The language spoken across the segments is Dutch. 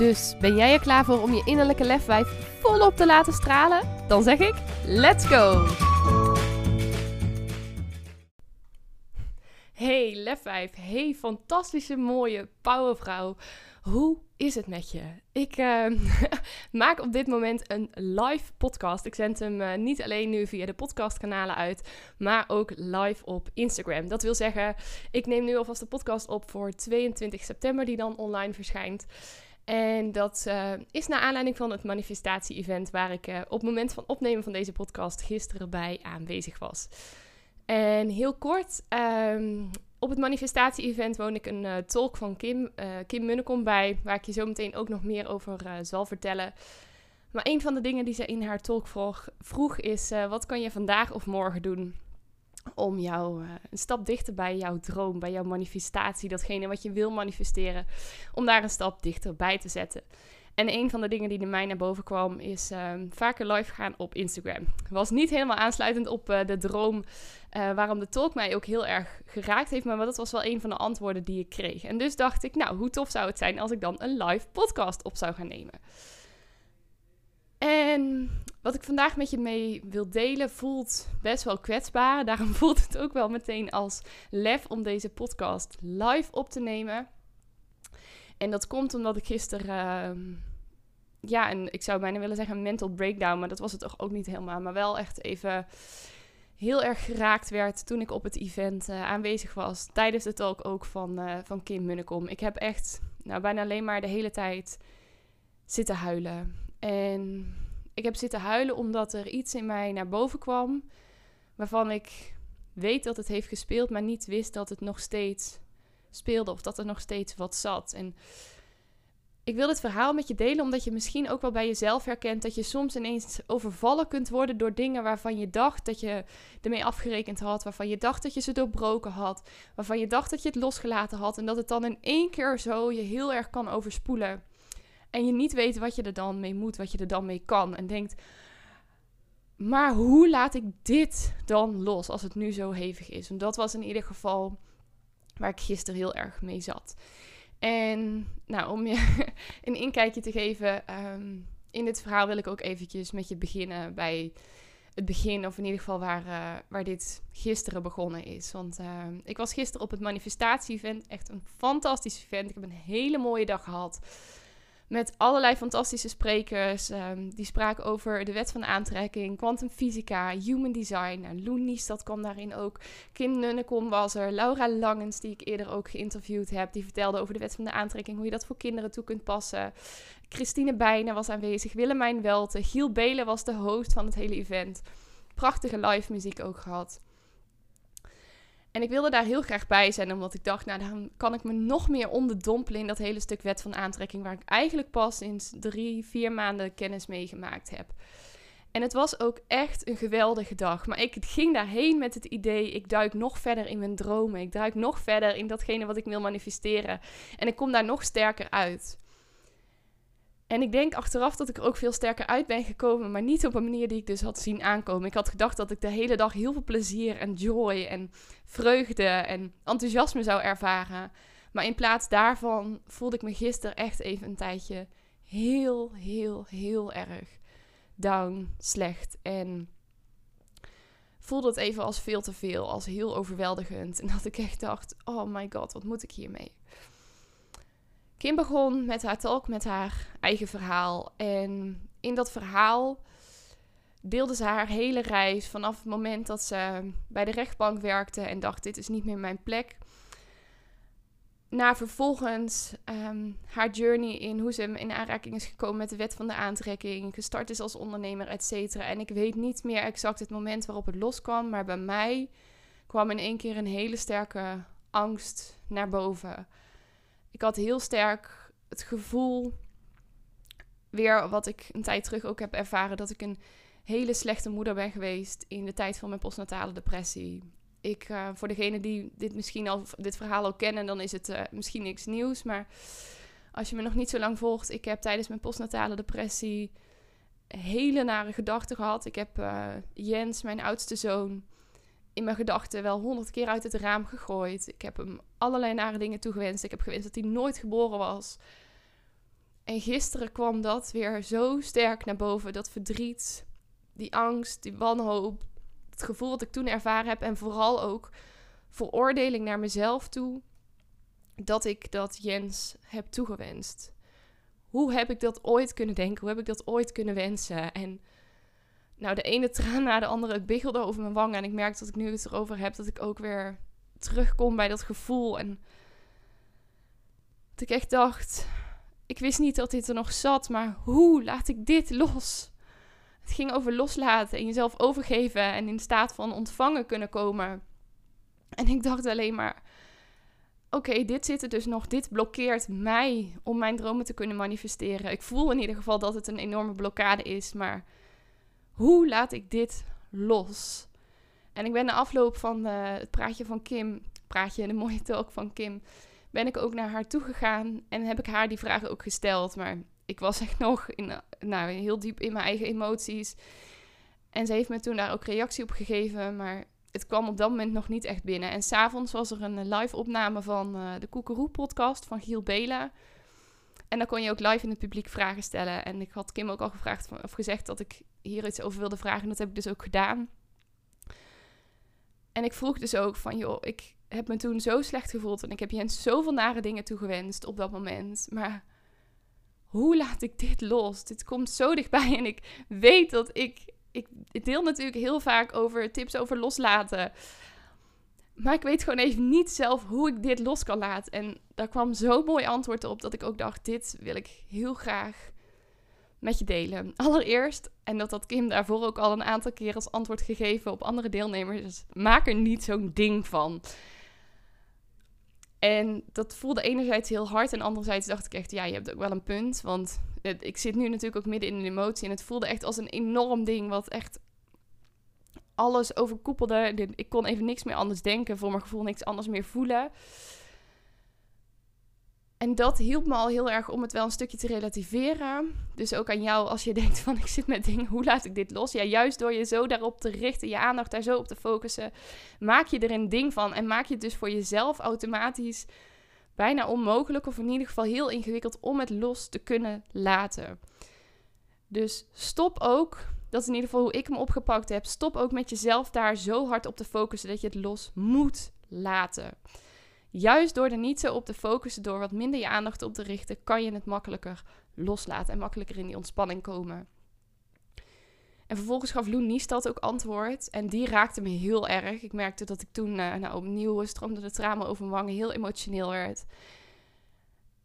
Dus ben jij er klaar voor om je innerlijke lefwijf volop te laten stralen? Dan zeg ik: let's go! Hey lefwijf, hey fantastische mooie powervrouw. Hoe is het met je? Ik uh, maak op dit moment een live podcast. Ik zend hem uh, niet alleen nu via de podcastkanalen uit, maar ook live op Instagram. Dat wil zeggen, ik neem nu alvast de podcast op voor 22 september, die dan online verschijnt. En dat uh, is naar aanleiding van het manifestatie-event waar ik op het moment van opnemen van deze podcast gisteren bij aanwezig was. En heel kort, um, op het manifestatie-event woon ik een uh, tolk van Kim, Kim Munnekom bij, waar ik je zo meteen ook nog meer over zal vertellen. Maar een van de dingen die ze in haar tolk vroeg, vroeg is: wat kan je vandaag of morgen doen om jou een stap dichter bij jouw droom, bij jouw manifestatie, datgene wat je wil manifesteren, om daar een stap dichter bij te zetten? En een van de dingen die in mij naar boven kwam, is um, vaker live gaan op Instagram. Was niet helemaal aansluitend op uh, de droom uh, waarom de talk mij ook heel erg geraakt heeft, maar dat was wel een van de antwoorden die ik kreeg. En dus dacht ik, nou, hoe tof zou het zijn als ik dan een live podcast op zou gaan nemen. En wat ik vandaag met je mee wil delen voelt best wel kwetsbaar. Daarom voelt het ook wel meteen als lef om deze podcast live op te nemen. En dat komt omdat ik gisteren, uh, ja, en ik zou bijna willen zeggen een mental breakdown, maar dat was het toch ook niet helemaal. Maar wel echt even heel erg geraakt werd toen ik op het event uh, aanwezig was. Tijdens de talk ook van, uh, van Kim Munnekom. Ik heb echt nou, bijna alleen maar de hele tijd zitten huilen. En ik heb zitten huilen omdat er iets in mij naar boven kwam. Waarvan ik weet dat het heeft gespeeld, maar niet wist dat het nog steeds speelde of dat er nog steeds wat zat. En ik wil dit verhaal met je delen omdat je misschien ook wel bij jezelf herkent dat je soms ineens overvallen kunt worden door dingen waarvan je dacht dat je ermee afgerekend had, waarvan je dacht dat je ze doorbroken had, waarvan je dacht dat je het losgelaten had en dat het dan in één keer zo je heel erg kan overspoelen. En je niet weet wat je er dan mee moet, wat je er dan mee kan. En denkt, maar hoe laat ik dit dan los als het nu zo hevig is? En dat was in ieder geval waar ik gisteren heel erg mee zat. En nou, om je een inkijkje te geven ehm, in dit verhaal wil ik ook eventjes met je beginnen bij het begin, of in ieder geval waar, uh, waar dit gisteren begonnen is. Want uh, ik was gisteren op het manifestatie-event, echt een fantastisch event. Ik heb een hele mooie dag gehad. Met allerlei fantastische sprekers. Um, die spraken over de wet van aantrekking, kwantumfysica, human design. En Loen Niestad kwam daarin ook. Kim Nunnekom was er. Laura Langens, die ik eerder ook geïnterviewd heb. Die vertelde over de wet van de aantrekking. Hoe je dat voor kinderen toe kunt passen. Christine Bijnen was aanwezig. Willemijn Welte. Giel Belen was de host van het hele event. Prachtige live muziek ook gehad. En ik wilde daar heel graag bij zijn, omdat ik dacht, nou, dan kan ik me nog meer onderdompelen in dat hele stuk wet van aantrekking, waar ik eigenlijk pas sinds drie, vier maanden kennis mee gemaakt heb. En het was ook echt een geweldige dag. Maar ik ging daarheen met het idee: ik duik nog verder in mijn dromen. Ik duik nog verder in datgene wat ik wil manifesteren. En ik kom daar nog sterker uit. En ik denk achteraf dat ik er ook veel sterker uit ben gekomen, maar niet op een manier die ik dus had zien aankomen. Ik had gedacht dat ik de hele dag heel veel plezier en joy en vreugde en enthousiasme zou ervaren. Maar in plaats daarvan voelde ik me gisteren echt even een tijdje heel, heel, heel erg down, slecht. En voelde het even als veel te veel, als heel overweldigend. En dat ik echt dacht: oh my god, wat moet ik hiermee? Kim begon met haar talk, met haar eigen verhaal. En in dat verhaal deelde ze haar hele reis vanaf het moment dat ze bij de rechtbank werkte en dacht: dit is niet meer mijn plek. Naar vervolgens um, haar journey in hoe ze in aanraking is gekomen met de wet van de aantrekking, gestart is als ondernemer, et cetera. En ik weet niet meer exact het moment waarop het loskwam, maar bij mij kwam in één keer een hele sterke angst naar boven ik had heel sterk het gevoel weer wat ik een tijd terug ook heb ervaren, dat ik een hele slechte moeder ben geweest in de tijd van mijn postnatale depressie. Ik, uh, voor degene die dit misschien al dit verhaal ook kennen, dan is het uh, misschien niks nieuws. Maar als je me nog niet zo lang volgt, ik heb tijdens mijn postnatale depressie hele nare gedachten gehad. Ik heb uh, Jens, mijn oudste zoon, in mijn gedachten wel honderd keer uit het raam gegooid. Ik heb hem allerlei nare dingen toegewenst. Ik heb gewenst dat hij nooit geboren was. En gisteren kwam dat weer zo sterk naar boven. Dat verdriet, die angst, die wanhoop. Het gevoel dat ik toen ervaren heb. En vooral ook veroordeling naar mezelf toe. Dat ik dat Jens heb toegewenst. Hoe heb ik dat ooit kunnen denken? Hoe heb ik dat ooit kunnen wensen? En nou, de ene traan na de andere, het biggelde over mijn wangen. En ik merk dat ik nu het erover heb, dat ik ook weer terugkom bij dat gevoel. En dat ik echt dacht, ik wist niet dat dit er nog zat, maar hoe laat ik dit los? Het ging over loslaten en jezelf overgeven en in staat van ontvangen kunnen komen. En ik dacht alleen maar, oké, dit zit er dus nog. Dit blokkeert mij om mijn dromen te kunnen manifesteren. Ik voel in ieder geval dat het een enorme blokkade is, maar hoe laat ik dit los? En ik ben na afloop van uh, het praatje van Kim, praatje, de mooie talk van Kim, ben ik ook naar haar toegegaan en heb ik haar die vragen ook gesteld. Maar ik was echt nog in, nou, heel diep in mijn eigen emoties. En ze heeft me toen daar ook reactie op gegeven, maar het kwam op dat moment nog niet echt binnen. En s'avonds was er een live opname van uh, de Koekeroe-podcast van Giel Bela. En dan kon je ook live in het publiek vragen stellen. En ik had Kim ook al gevraagd of gezegd dat ik hier iets over wilde vragen. En dat heb ik dus ook gedaan. En ik vroeg dus ook van, joh, ik heb me toen zo slecht gevoeld. En ik heb Jens zoveel nare dingen toegewenst op dat moment. Maar hoe laat ik dit los? Dit komt zo dichtbij. En ik weet dat ik... Ik deel natuurlijk heel vaak over tips over loslaten. Maar ik weet gewoon even niet zelf hoe ik dit los kan laten. En daar kwam zo'n mooi antwoord op dat ik ook dacht: dit wil ik heel graag met je delen. Allereerst, en dat had Kim daarvoor ook al een aantal keer als antwoord gegeven op andere deelnemers, maak er niet zo'n ding van. En dat voelde enerzijds heel hard en anderzijds dacht ik echt, ja, je hebt ook wel een punt. Want ik zit nu natuurlijk ook midden in een emotie en het voelde echt als een enorm ding wat echt alles overkoepelde. Ik kon even niks meer anders denken, voor mijn gevoel niks anders meer voelen. En dat hielp me al heel erg om het wel een stukje te relativeren. Dus ook aan jou als je denkt van ik zit met dingen, hoe laat ik dit los? Ja, juist door je zo daarop te richten, je aandacht daar zo op te focussen, maak je er een ding van. En maak je het dus voor jezelf automatisch bijna onmogelijk of in ieder geval heel ingewikkeld om het los te kunnen laten. Dus stop ook dat is in ieder geval hoe ik hem opgepakt heb. Stop ook met jezelf daar zo hard op te focussen dat je het los moet laten. Juist door er niet zo op te focussen, door wat minder je aandacht op te richten, kan je het makkelijker loslaten en makkelijker in die ontspanning komen. En vervolgens gaf Loen Niestad ook antwoord. En die raakte me heel erg. Ik merkte dat ik toen uh, nou, opnieuw stroomde de tranen over mijn wangen, heel emotioneel werd.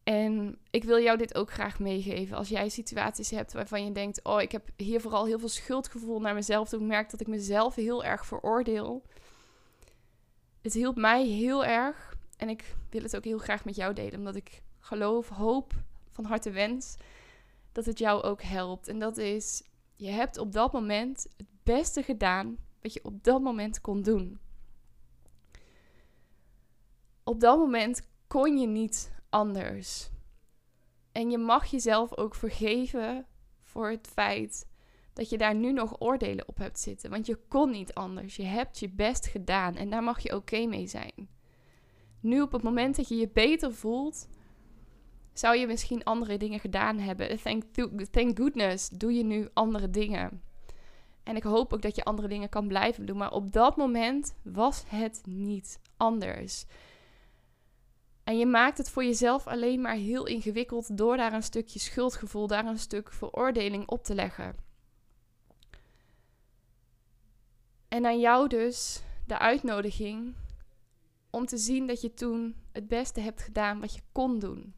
En ik wil jou dit ook graag meegeven. Als jij situaties hebt waarvan je denkt: Oh, ik heb hier vooral heel veel schuldgevoel naar mezelf. Toen ik merk dat ik mezelf heel erg veroordeel. Het hielp mij heel erg. En ik wil het ook heel graag met jou delen. Omdat ik geloof, hoop, van harte wens dat het jou ook helpt. En dat is: je hebt op dat moment het beste gedaan wat je op dat moment kon doen. Op dat moment kon je niet anders. En je mag jezelf ook vergeven voor het feit dat je daar nu nog oordelen op hebt zitten. Want je kon niet anders. Je hebt je best gedaan en daar mag je oké mee zijn. Nu op het moment dat je je beter voelt, zou je misschien andere dingen gedaan hebben. Thank, thank goodness doe je nu andere dingen. En ik hoop ook dat je andere dingen kan blijven doen. Maar op dat moment was het niet anders. En je maakt het voor jezelf alleen maar heel ingewikkeld door daar een stukje schuldgevoel, daar een stuk veroordeling op te leggen. En aan jou dus de uitnodiging om te zien dat je toen het beste hebt gedaan wat je kon doen.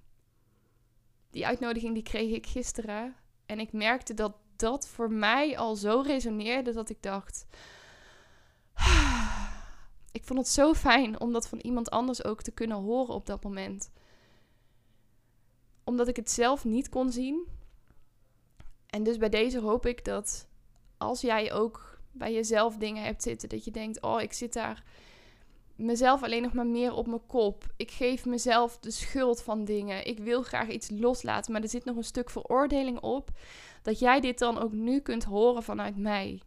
Die uitnodiging die kreeg ik gisteren en ik merkte dat dat voor mij al zo resoneerde dat ik dacht ik vond het zo fijn om dat van iemand anders ook te kunnen horen op dat moment. Omdat ik het zelf niet kon zien. En dus bij deze hoop ik dat als jij ook bij jezelf dingen hebt zitten, dat je denkt: Oh, ik zit daar mezelf alleen nog maar meer op mijn kop. Ik geef mezelf de schuld van dingen. Ik wil graag iets loslaten, maar er zit nog een stuk veroordeling op. Dat jij dit dan ook nu kunt horen vanuit mij.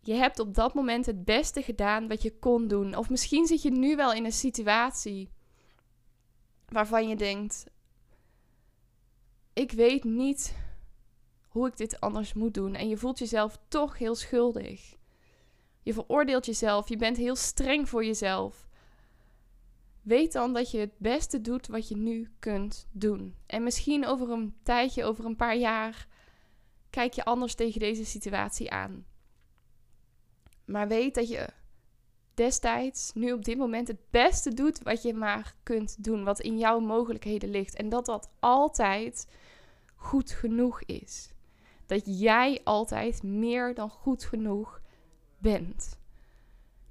Je hebt op dat moment het beste gedaan wat je kon doen. Of misschien zit je nu wel in een situatie waarvan je denkt: ik weet niet hoe ik dit anders moet doen. En je voelt jezelf toch heel schuldig. Je veroordeelt jezelf, je bent heel streng voor jezelf. Weet dan dat je het beste doet wat je nu kunt doen. En misschien over een tijdje, over een paar jaar, kijk je anders tegen deze situatie aan. Maar weet dat je destijds, nu op dit moment, het beste doet wat je maar kunt doen. Wat in jouw mogelijkheden ligt. En dat dat altijd goed genoeg is. Dat jij altijd meer dan goed genoeg bent.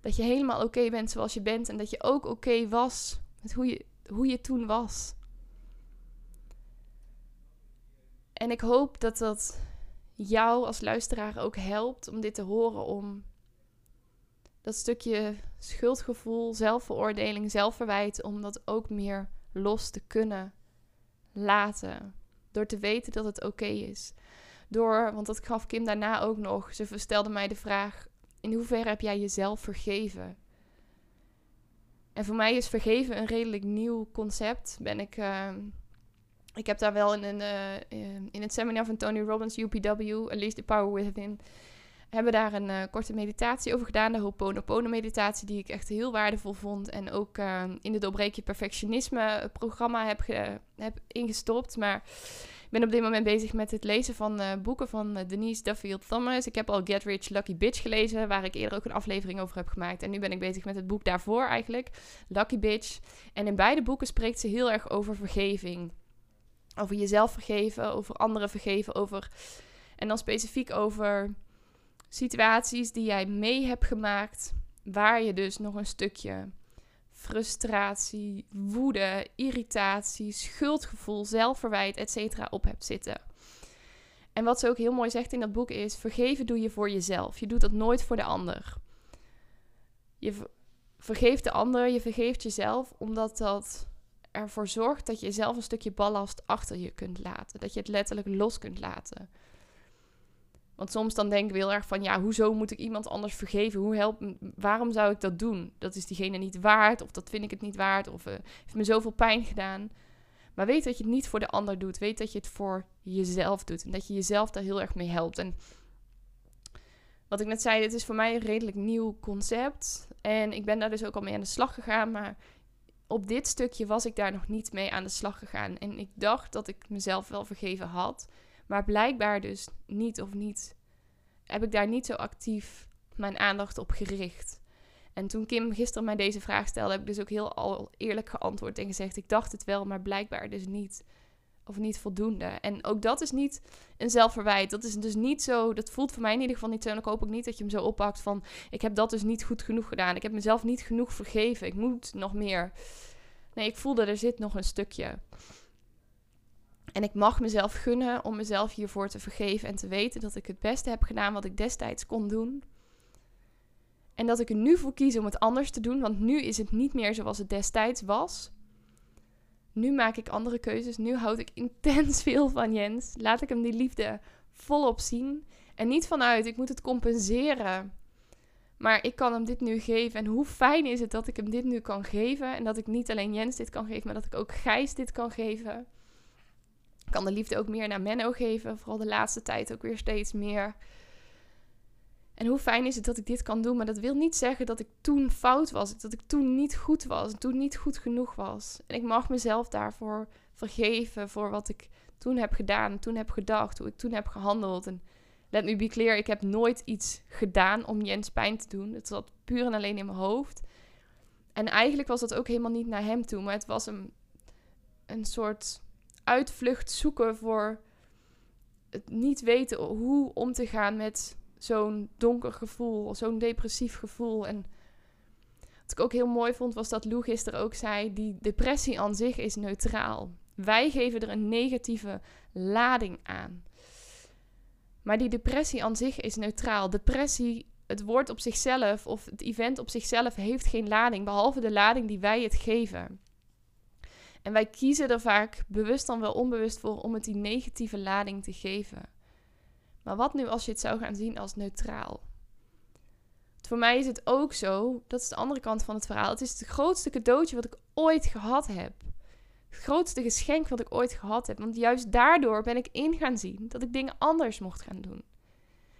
Dat je helemaal oké bent zoals je bent en dat je ook oké was met hoe je, hoe je toen was. En ik hoop dat dat jou als luisteraar ook helpt om dit te horen, om dat stukje schuldgevoel, zelfveroordeling, zelfverwijt, om dat ook meer los te kunnen laten. Door te weten dat het oké is. Door, want dat gaf Kim daarna ook nog. Ze stelde mij de vraag: in hoeverre heb jij jezelf vergeven? En voor mij is vergeven een redelijk nieuw concept. Ben ik, uh, ik heb daar wel in, een, uh, in het seminar van Tony Robbins, UPW, Unleash the Power Within, hebben daar een uh, korte meditatie over gedaan. De Ho'oponopono meditatie, die ik echt heel waardevol vond. En ook in de Doorbreek je Perfectionisme programma heb, heb ingestopt. Maar ben op dit moment bezig met het lezen van uh, boeken van uh, Denise Duffield Thomas. Ik heb al Get Rich Lucky Bitch gelezen, waar ik eerder ook een aflevering over heb gemaakt. En nu ben ik bezig met het boek daarvoor eigenlijk, Lucky Bitch. En in beide boeken spreekt ze heel erg over vergeving. Over jezelf vergeven, over anderen vergeven, over... En dan specifiek over situaties die jij mee hebt gemaakt, waar je dus nog een stukje frustratie, woede, irritatie, schuldgevoel, zelfverwijt, etc. op hebt zitten. En wat ze ook heel mooi zegt in dat boek is: vergeven doe je voor jezelf. Je doet dat nooit voor de ander. Je vergeeft de ander, je vergeeft jezelf, omdat dat ervoor zorgt dat je zelf een stukje ballast achter je kunt laten. Dat je het letterlijk los kunt laten. Want soms dan denk ik heel erg van, ja, hoezo moet ik iemand anders vergeven? Hoe help, waarom zou ik dat doen? Dat is diegene niet waard, of dat vind ik het niet waard, of uh, heeft me zoveel pijn gedaan. Maar weet dat je het niet voor de ander doet. Weet dat je het voor jezelf doet. En dat je jezelf daar heel erg mee helpt. En wat ik net zei, dit is voor mij een redelijk nieuw concept. En ik ben daar dus ook al mee aan de slag gegaan. Maar op dit stukje was ik daar nog niet mee aan de slag gegaan. En ik dacht dat ik mezelf wel vergeven had. Maar blijkbaar dus niet of niet. Heb ik daar niet zo actief mijn aandacht op gericht. En toen Kim gisteren mij deze vraag stelde, heb ik dus ook heel al eerlijk geantwoord en gezegd: Ik dacht het wel, maar blijkbaar dus niet. Of niet voldoende. En ook dat is niet een zelfverwijt. Dat is dus niet zo. Dat voelt voor mij in ieder geval niet zo. En ik hoop ook niet dat je hem zo oppakt van: Ik heb dat dus niet goed genoeg gedaan. Ik heb mezelf niet genoeg vergeven. Ik moet nog meer. Nee, ik voelde er zit nog een stukje. En ik mag mezelf gunnen om mezelf hiervoor te vergeven en te weten dat ik het beste heb gedaan wat ik destijds kon doen. En dat ik er nu voor kies om het anders te doen, want nu is het niet meer zoals het destijds was. Nu maak ik andere keuzes. Nu houd ik intens veel van Jens. Laat ik hem die liefde volop zien. En niet vanuit, ik moet het compenseren. Maar ik kan hem dit nu geven. En hoe fijn is het dat ik hem dit nu kan geven. En dat ik niet alleen Jens dit kan geven, maar dat ik ook Gijs dit kan geven kan de liefde ook meer naar Menno geven. Vooral de laatste tijd ook weer steeds meer. En hoe fijn is het dat ik dit kan doen. Maar dat wil niet zeggen dat ik toen fout was. Dat ik toen niet goed was. Toen niet goed genoeg was. En ik mag mezelf daarvoor vergeven. Voor wat ik toen heb gedaan. Toen heb gedacht. Hoe ik toen heb gehandeld. En let me be clear. Ik heb nooit iets gedaan om Jens pijn te doen. Het zat puur en alleen in mijn hoofd. En eigenlijk was dat ook helemaal niet naar hem toe. Maar het was een, een soort uitvlucht zoeken voor het niet weten hoe om te gaan met zo'n donker gevoel, zo'n depressief gevoel. En wat ik ook heel mooi vond, was dat Lou gisteren ook zei: die depressie aan zich is neutraal. Wij geven er een negatieve lading aan. Maar die depressie aan zich is neutraal. Depressie, het woord op zichzelf of het event op zichzelf heeft geen lading, behalve de lading die wij het geven. En wij kiezen er vaak bewust dan wel onbewust voor om het die negatieve lading te geven. Maar wat nu als je het zou gaan zien als neutraal? Voor mij is het ook zo, dat is de andere kant van het verhaal. Het is het grootste cadeautje wat ik ooit gehad heb. Het grootste geschenk wat ik ooit gehad heb. Want juist daardoor ben ik in gaan zien dat ik dingen anders mocht gaan doen.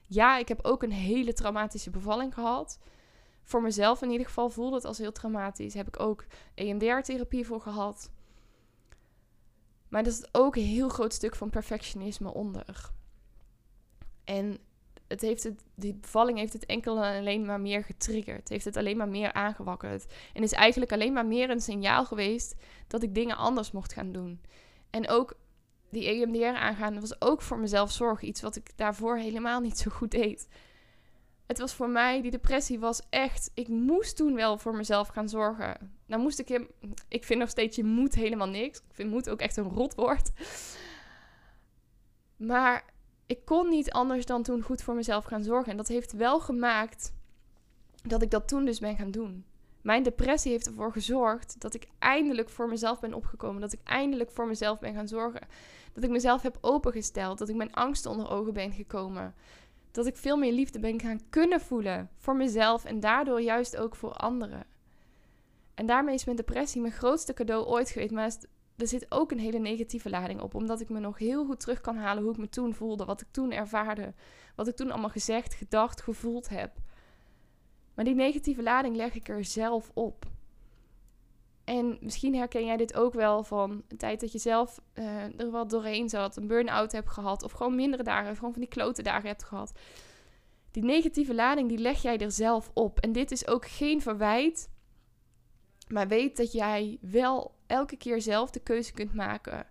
Ja, ik heb ook een hele traumatische bevalling gehad. Voor mezelf in ieder geval voelde het als heel traumatisch. Heb ik ook EMDR-therapie voor gehad. Maar er is ook een heel groot stuk van perfectionisme onder. En het heeft het, die bevalling heeft het enkel en alleen maar meer getriggerd. Heeft het alleen maar meer aangewakkerd. En is eigenlijk alleen maar meer een signaal geweest dat ik dingen anders mocht gaan doen. En ook die EMDR aangaan was ook voor mezelf zorg. Iets wat ik daarvoor helemaal niet zo goed deed. Het was voor mij, die depressie was echt. Ik moest toen wel voor mezelf gaan zorgen. Nou moest ik hem. Ik vind nog steeds, je moet helemaal niks. Ik vind moet ook echt een rotwoord. Maar ik kon niet anders dan toen goed voor mezelf gaan zorgen. En dat heeft wel gemaakt dat ik dat toen dus ben gaan doen. Mijn depressie heeft ervoor gezorgd dat ik eindelijk voor mezelf ben opgekomen. Dat ik eindelijk voor mezelf ben gaan zorgen. Dat ik mezelf heb opengesteld. Dat ik mijn angsten onder ogen ben gekomen. Dat ik veel meer liefde ben gaan kunnen voelen voor mezelf en daardoor juist ook voor anderen. En daarmee is mijn depressie mijn grootste cadeau ooit geweest. Maar er zit ook een hele negatieve lading op. Omdat ik me nog heel goed terug kan halen hoe ik me toen voelde. Wat ik toen ervaarde. Wat ik toen allemaal gezegd, gedacht, gevoeld heb. Maar die negatieve lading leg ik er zelf op. En misschien herken jij dit ook wel van een tijd dat je zelf uh, er wat doorheen zat, een burn-out hebt gehad, of gewoon mindere dagen, of gewoon van die klote dagen hebt gehad. Die negatieve lading, die leg jij er zelf op. En dit is ook geen verwijt, maar weet dat jij wel elke keer zelf de keuze kunt maken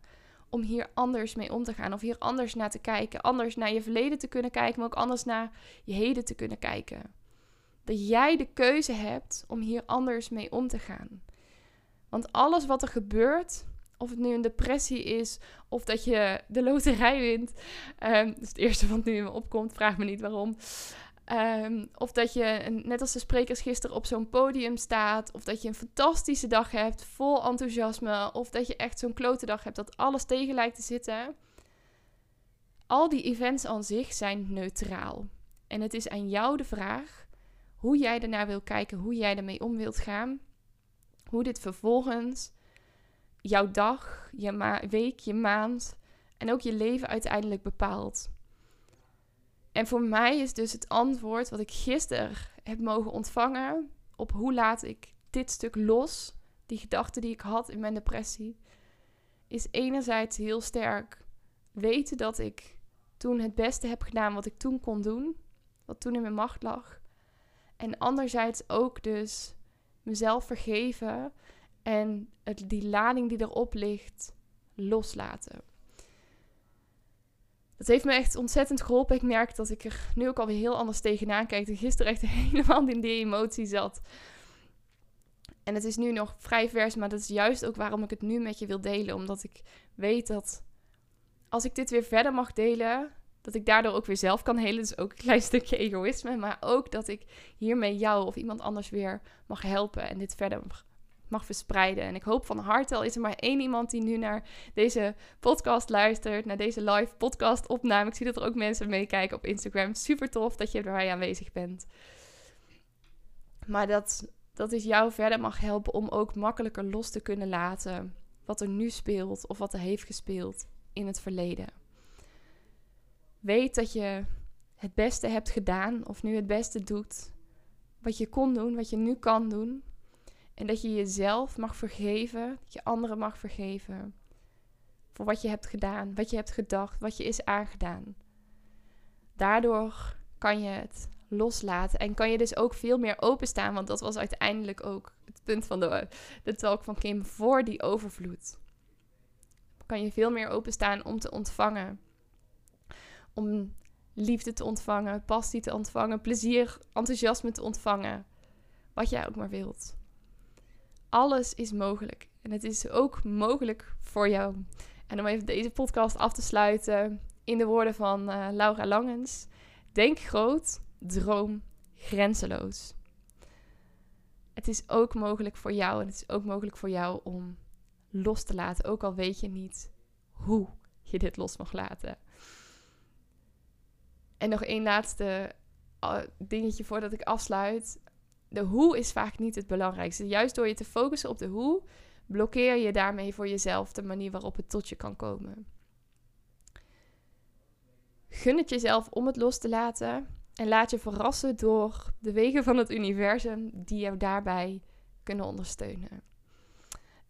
om hier anders mee om te gaan, of hier anders naar te kijken, anders naar je verleden te kunnen kijken, maar ook anders naar je heden te kunnen kijken. Dat jij de keuze hebt om hier anders mee om te gaan. Want alles wat er gebeurt, of het nu een depressie is, of dat je de loterij wint, um, dat is het eerste wat nu in me opkomt, vraag me niet waarom. Um, of dat je, net als de sprekers gisteren, op zo'n podium staat. Of dat je een fantastische dag hebt, vol enthousiasme. Of dat je echt zo'n klote dag hebt, dat alles tegen lijkt te zitten. Al die events aan zich zijn neutraal. En het is aan jou de vraag hoe jij ernaar wil kijken, hoe jij ermee om wilt gaan hoe dit vervolgens jouw dag, je week, je maand en ook je leven uiteindelijk bepaalt. En voor mij is dus het antwoord wat ik gisteren heb mogen ontvangen op hoe laat ik dit stuk los, die gedachten die ik had in mijn depressie, is enerzijds heel sterk weten dat ik toen het beste heb gedaan wat ik toen kon doen, wat toen in mijn macht lag. En anderzijds ook dus mezelf vergeven en het, die lading die erop ligt loslaten. Dat heeft me echt ontzettend geholpen. Ik merk dat ik er nu ook alweer heel anders tegenaan kijk. En gisteren echt helemaal in die emotie zat. En het is nu nog vrij vers, maar dat is juist ook waarom ik het nu met je wil delen. Omdat ik weet dat als ik dit weer verder mag delen, dat ik daardoor ook weer zelf kan helen. Dus ook een klein stukje egoïsme. Maar ook dat ik hiermee jou of iemand anders weer mag helpen en dit verder mag verspreiden. En ik hoop van harte, al is er maar één iemand die nu naar deze podcast luistert, naar deze live podcast opname. Ik zie dat er ook mensen meekijken op Instagram. Super tof dat je erbij aanwezig bent. Maar dat, dat is jou verder mag helpen om ook makkelijker los te kunnen laten wat er nu speelt of wat er heeft gespeeld in het verleden. Weet dat je het beste hebt gedaan of nu het beste doet. Wat je kon doen, wat je nu kan doen. En dat je jezelf mag vergeven, dat je anderen mag vergeven. Voor wat je hebt gedaan, wat je hebt gedacht, wat je is aangedaan. Daardoor kan je het loslaten en kan je dus ook veel meer openstaan, want dat was uiteindelijk ook het punt van de, de talk van Kim voor die overvloed. Kan je veel meer openstaan om te ontvangen om liefde te ontvangen, passie te ontvangen, plezier, enthousiasme te ontvangen. Wat jij ook maar wilt. Alles is mogelijk. En het is ook mogelijk voor jou. En om even deze podcast af te sluiten. in de woorden van uh, Laura Langens: Denk groot, droom grenzeloos. Het is ook mogelijk voor jou en het is ook mogelijk voor jou om los te laten, ook al weet je niet hoe je dit los mag laten. En nog één laatste uh, dingetje voordat ik afsluit. De hoe is vaak niet het belangrijkste. Juist door je te focussen op de hoe, blokkeer je daarmee voor jezelf de manier waarop het tot je kan komen. Gun het jezelf om het los te laten en laat je verrassen door de wegen van het universum die jou daarbij kunnen ondersteunen.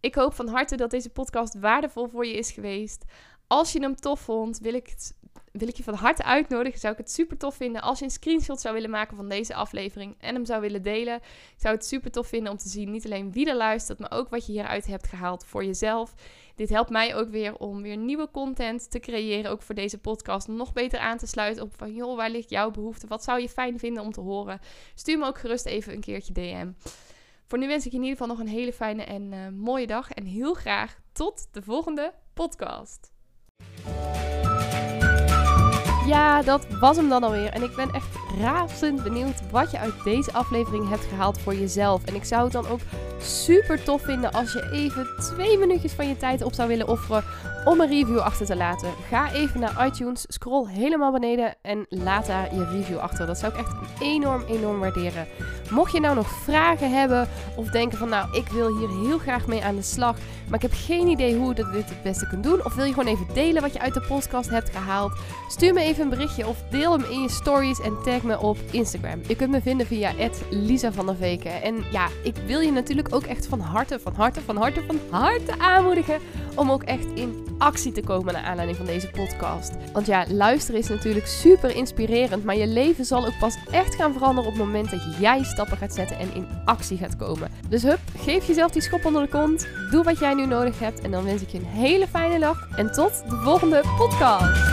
Ik hoop van harte dat deze podcast waardevol voor je is geweest. Als je hem tof vond, wil ik, het, wil ik je van harte uitnodigen. Zou ik het super tof vinden als je een screenshot zou willen maken van deze aflevering en hem zou willen delen. Ik zou het super tof vinden om te zien niet alleen wie er luistert, maar ook wat je hieruit hebt gehaald voor jezelf. Dit helpt mij ook weer om weer nieuwe content te creëren, ook voor deze podcast. Nog beter aan te sluiten op van, joh, waar ligt jouw behoefte? Wat zou je fijn vinden om te horen? Stuur me ook gerust even een keertje DM. Voor nu wens ik je in ieder geval nog een hele fijne en uh, mooie dag. En heel graag tot de volgende podcast. Ja, dat was hem dan alweer. En ik ben echt razend benieuwd wat je uit deze aflevering hebt gehaald voor jezelf. En ik zou het dan ook super tof vinden als je even twee minuutjes van je tijd op zou willen offeren om een review achter te laten. Ga even naar iTunes, scroll helemaal beneden en laat daar je review achter. Dat zou ik echt enorm, enorm waarderen. Mocht je nou nog vragen hebben of denken van nou, ik wil hier heel graag mee aan de slag, maar ik heb geen idee hoe ik dit het beste kan doen. Of wil je gewoon even delen wat je uit de podcast hebt gehaald? Stuur me even een berichtje of deel hem in je stories en tag me op Instagram. Je kunt me vinden via Lisa van der Veken. En ja, ik wil je natuurlijk ook echt van harte, van harte, van harte, van harte aanmoedigen om ook echt in actie te komen naar aanleiding van deze podcast. Want ja, luisteren is natuurlijk super inspirerend, maar je leven zal ook pas echt gaan veranderen op het moment dat jij gaat zetten en in actie gaat komen. Dus hup, geef jezelf die schop onder de kont, doe wat jij nu nodig hebt en dan wens ik je een hele fijne dag en tot de volgende podcast.